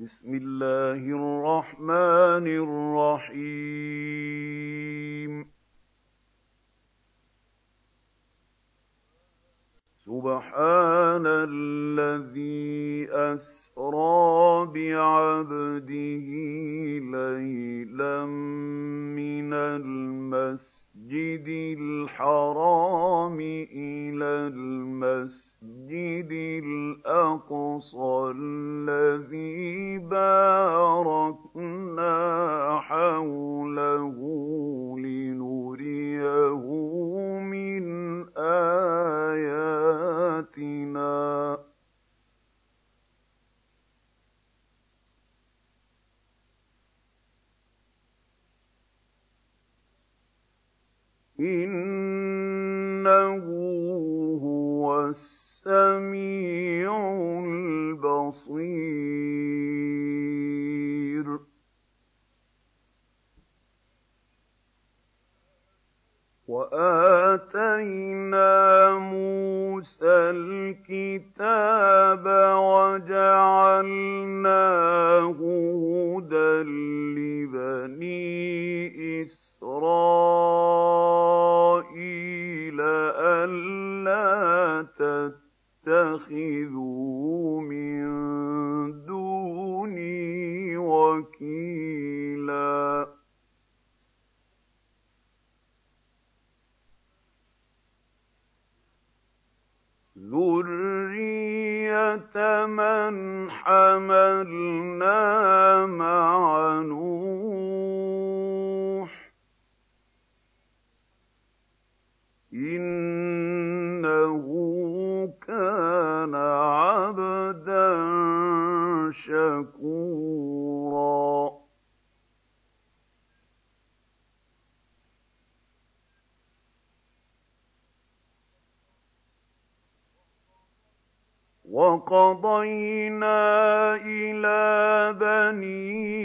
بِسْمِ اللَّهِ الرَّحْمَٰنِ الرَّحِيمِ. سُبْحَانَ الَّذِي أَسْرَىٰ بِعَبْدِهِ لَيْلًا مِّنَ الْمَسْجِدِ الْحَرَامِ إِلَى الْمَسْجِدِ الْأَقْصَى الَّذِي بَارَكْنَا إِلَىٰ بَنِي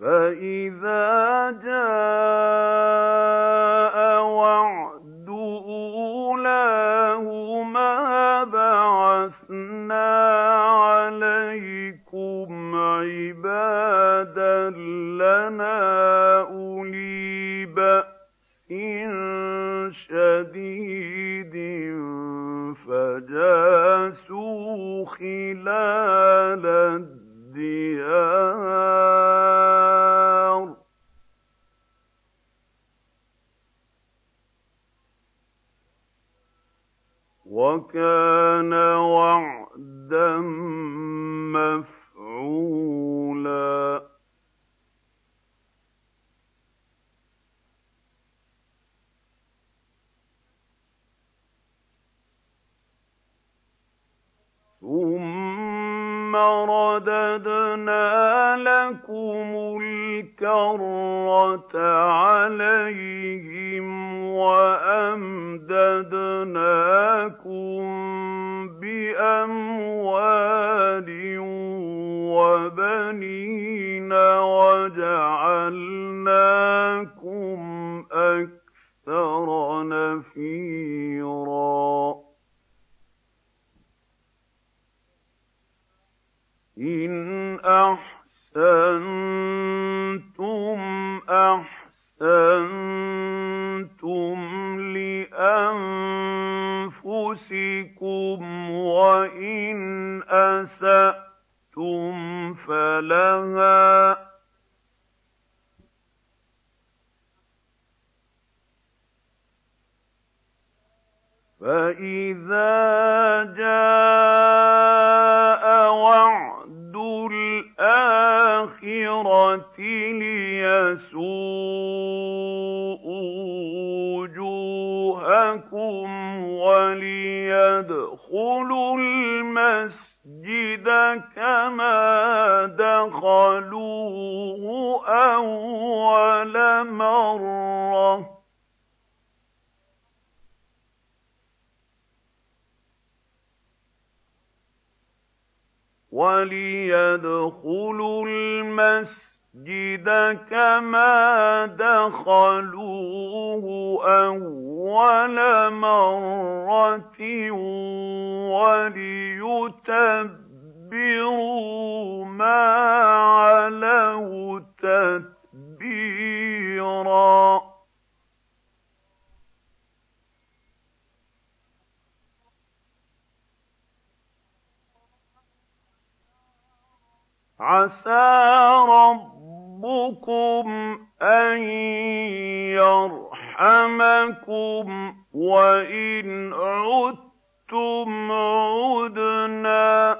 فَإِذَا جَاءَ وَعْدُ أُولَاهُمَا بَعَثْنَا عَلَيْكُمْ عِبَادًا لَّنَا أُولِي بَأْسٍ شَدِيدٍ فَجَاسُوا خِلَالَ الدِّيَارِ ۚ وَكَانَ وَعْدًا وَأَمْدَدْنَاكُم بِأَمْوَالٍ وَبَنِينَ وَجَعَلْنَاكُمْ أَكْثَرَ نَفِيرًا. إِنْ أَحْسَنتُمْ وَإِنْ أَسَأْتُمْ فَلَهَا ۚ فَإِذَا جَاءَ وَعْدُ الْآخِرَةِ لِيَسُوءُوا لكم وَلِيَدْخُلُوا الْمَسْجِدَ كَمَا دَخَلُوهُ أَوَّلَ مَرَّةٍ وَلِيُتَبِّرُوا مَا عَلَوْا تَتْبِيرًا عَسَىٰ رَبُّكُمْ أَن يَرْحَمَكُمْ ۚ وَإِنْ عُدتُّمْ عُدْنَا ۘ.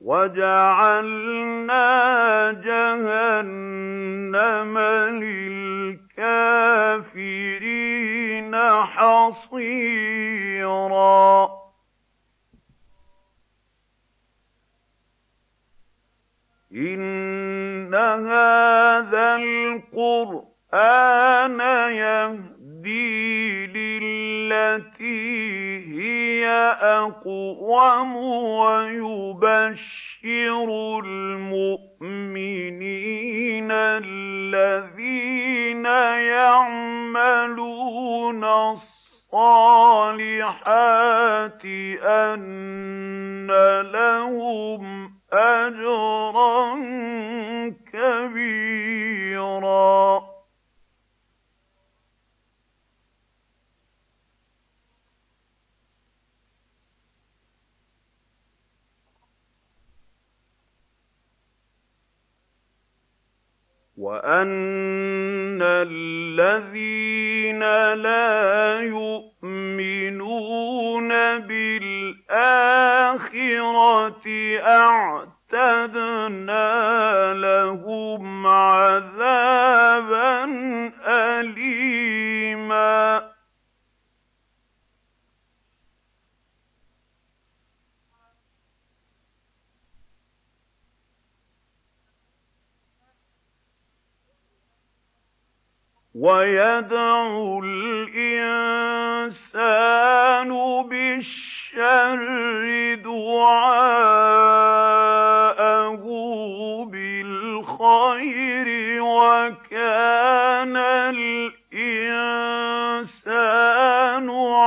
وَجَعَلْنَا جَهَنَّمَ لِلْكَافِرِينَ حَصِيرًا. الْقُرْآنَ يَهْدِي لِلَّتِي هِيَ أَقْوَمُ وَيُبَشِّرُ الْمُؤْمِنِينَ وَأَنَّ الَّذِينَ لَا يُؤْمِنُونَ بِالْآخِرَةِ أَعْتَدْنَا لَهُمْ عَذَابًا أَلِيمًا وَيَدْعُ الْإِنسَانُ بِالشَّرِّ دُعَاءَهُ بِالْخَيْرِ ۖ وَكَانَ الْإِنسَانُ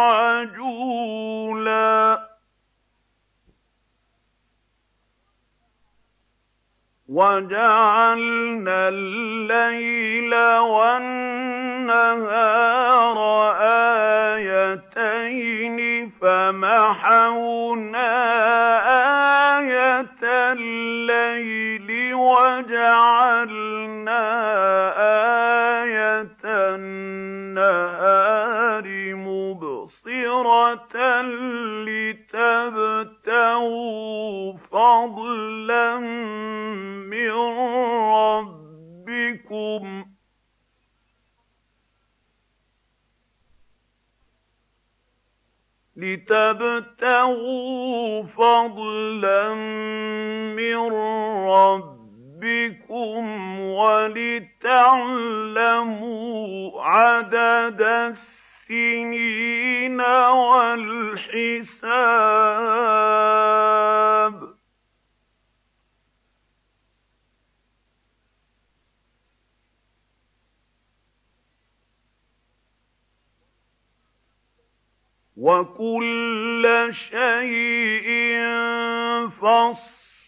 عَجُولًا وَجَعَلْنَا اللَّيْلَ وَالنَّهَارَ آيَتَيْنِ ۖ فَمَحَوْنَا آيَةَ اللَّيْلِ وَجَعَلْنَا آيَةَ النَّهَارِ مُبْصِرَةً لِّتَبْتَغُوا فَضْلًا مِّن رَّبِّكُمْ وَلِتَعْلَمُوا عَدَدَ السِّنِينَ وَالْحِسَابَ ۚ وَكُلَّ شَيْءٍ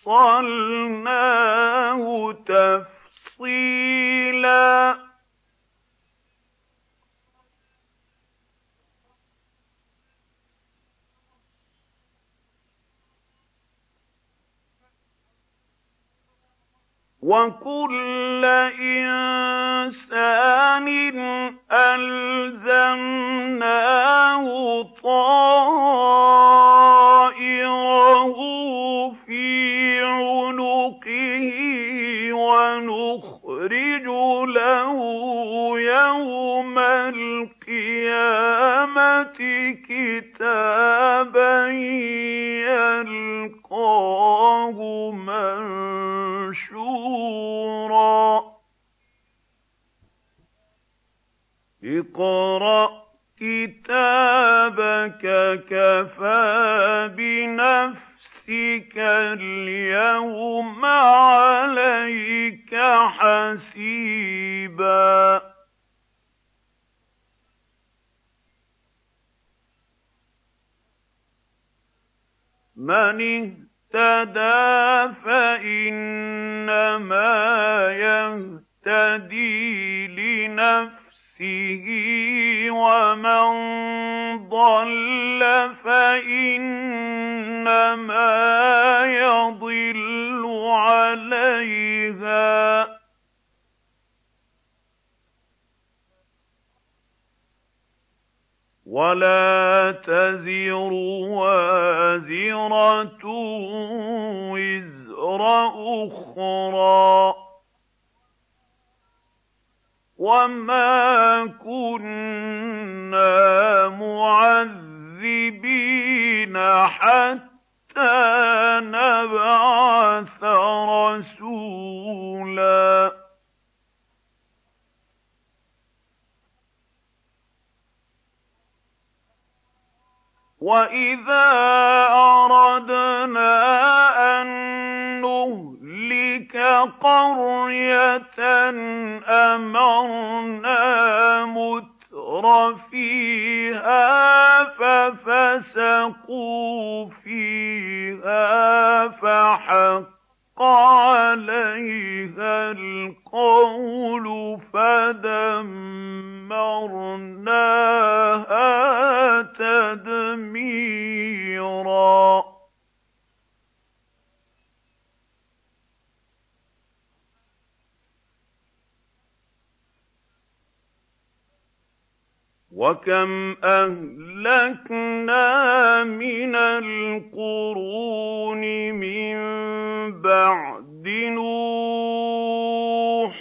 فَصَّلْنَاهُ تَفْصِيلًا وَكُلَّ إِنسَانٍ أَلْزَمْنَاهُ طَائِرَهُ بِنَفْسِكَ الْيَوْمَ عَلَيْكَ حَسِيبًا. مَّنِ اهْتَدَىٰ فَإِنَّمَا يَهْتَدِي لِنَفْسِهِ ۖ وَمَن ضَلَّ فَإِنَّمَا يَضِلُّ عَلَيْهَا ۚ. وَلَا تَزِرُ وَازِرَةٌ وِزْرَ أُخْرَىٰ ۚ. وَمَا كُنَّا مُعَذِّبِينَ حَتَّىٰ نَبْعَثَ رَسُولًا. وَإِذَا أَرَدْنَا أَن نُّهْلِكَ قَرْيَةً أَمَرْنَا مُتْرَفِيهَا فَحَقَّ عَلَيْهَا الْقَوْلُ وَكَمْ أَهْلَكْنَا مِنَ الْقُرُونِ مِن بَعْدِ نُوحٍ ۗ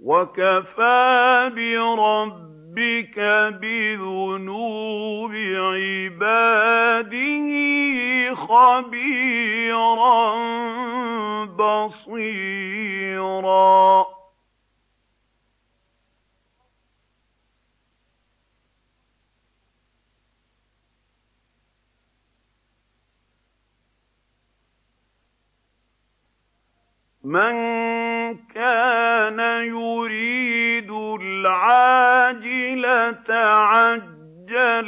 وَكَفَىٰ بِرَبِّكَ بِذُنُوبِ عِبَادِهِ خَبِيرًا بَصِيرًا مَن كَانَ يُرِيدُ الْعَاجِلَةَ عَجَّلْنَا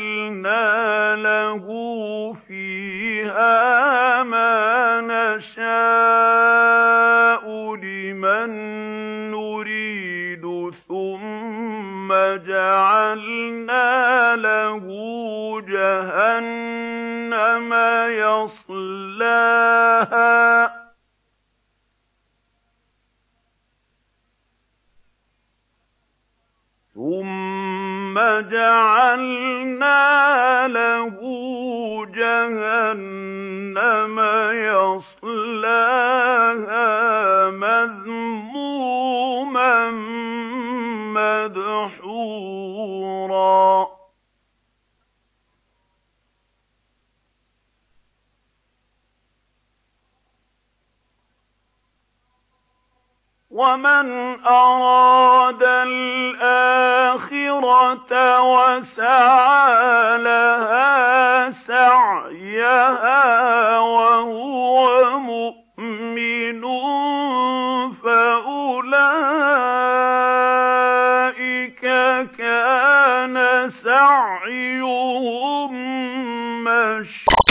لَهُ ثُمَّ جَعَلْنَا لَهُ جَهَنَّمَ يَصْلَاهَا. وَمَنْ أَرَادَ الْآخِرَةَ وَسَعَى لَهَا سَعْيَهَا وَهُوَ مُؤْمِنٌ فَأُولَئِكَ كَانَ سَعْيُهُم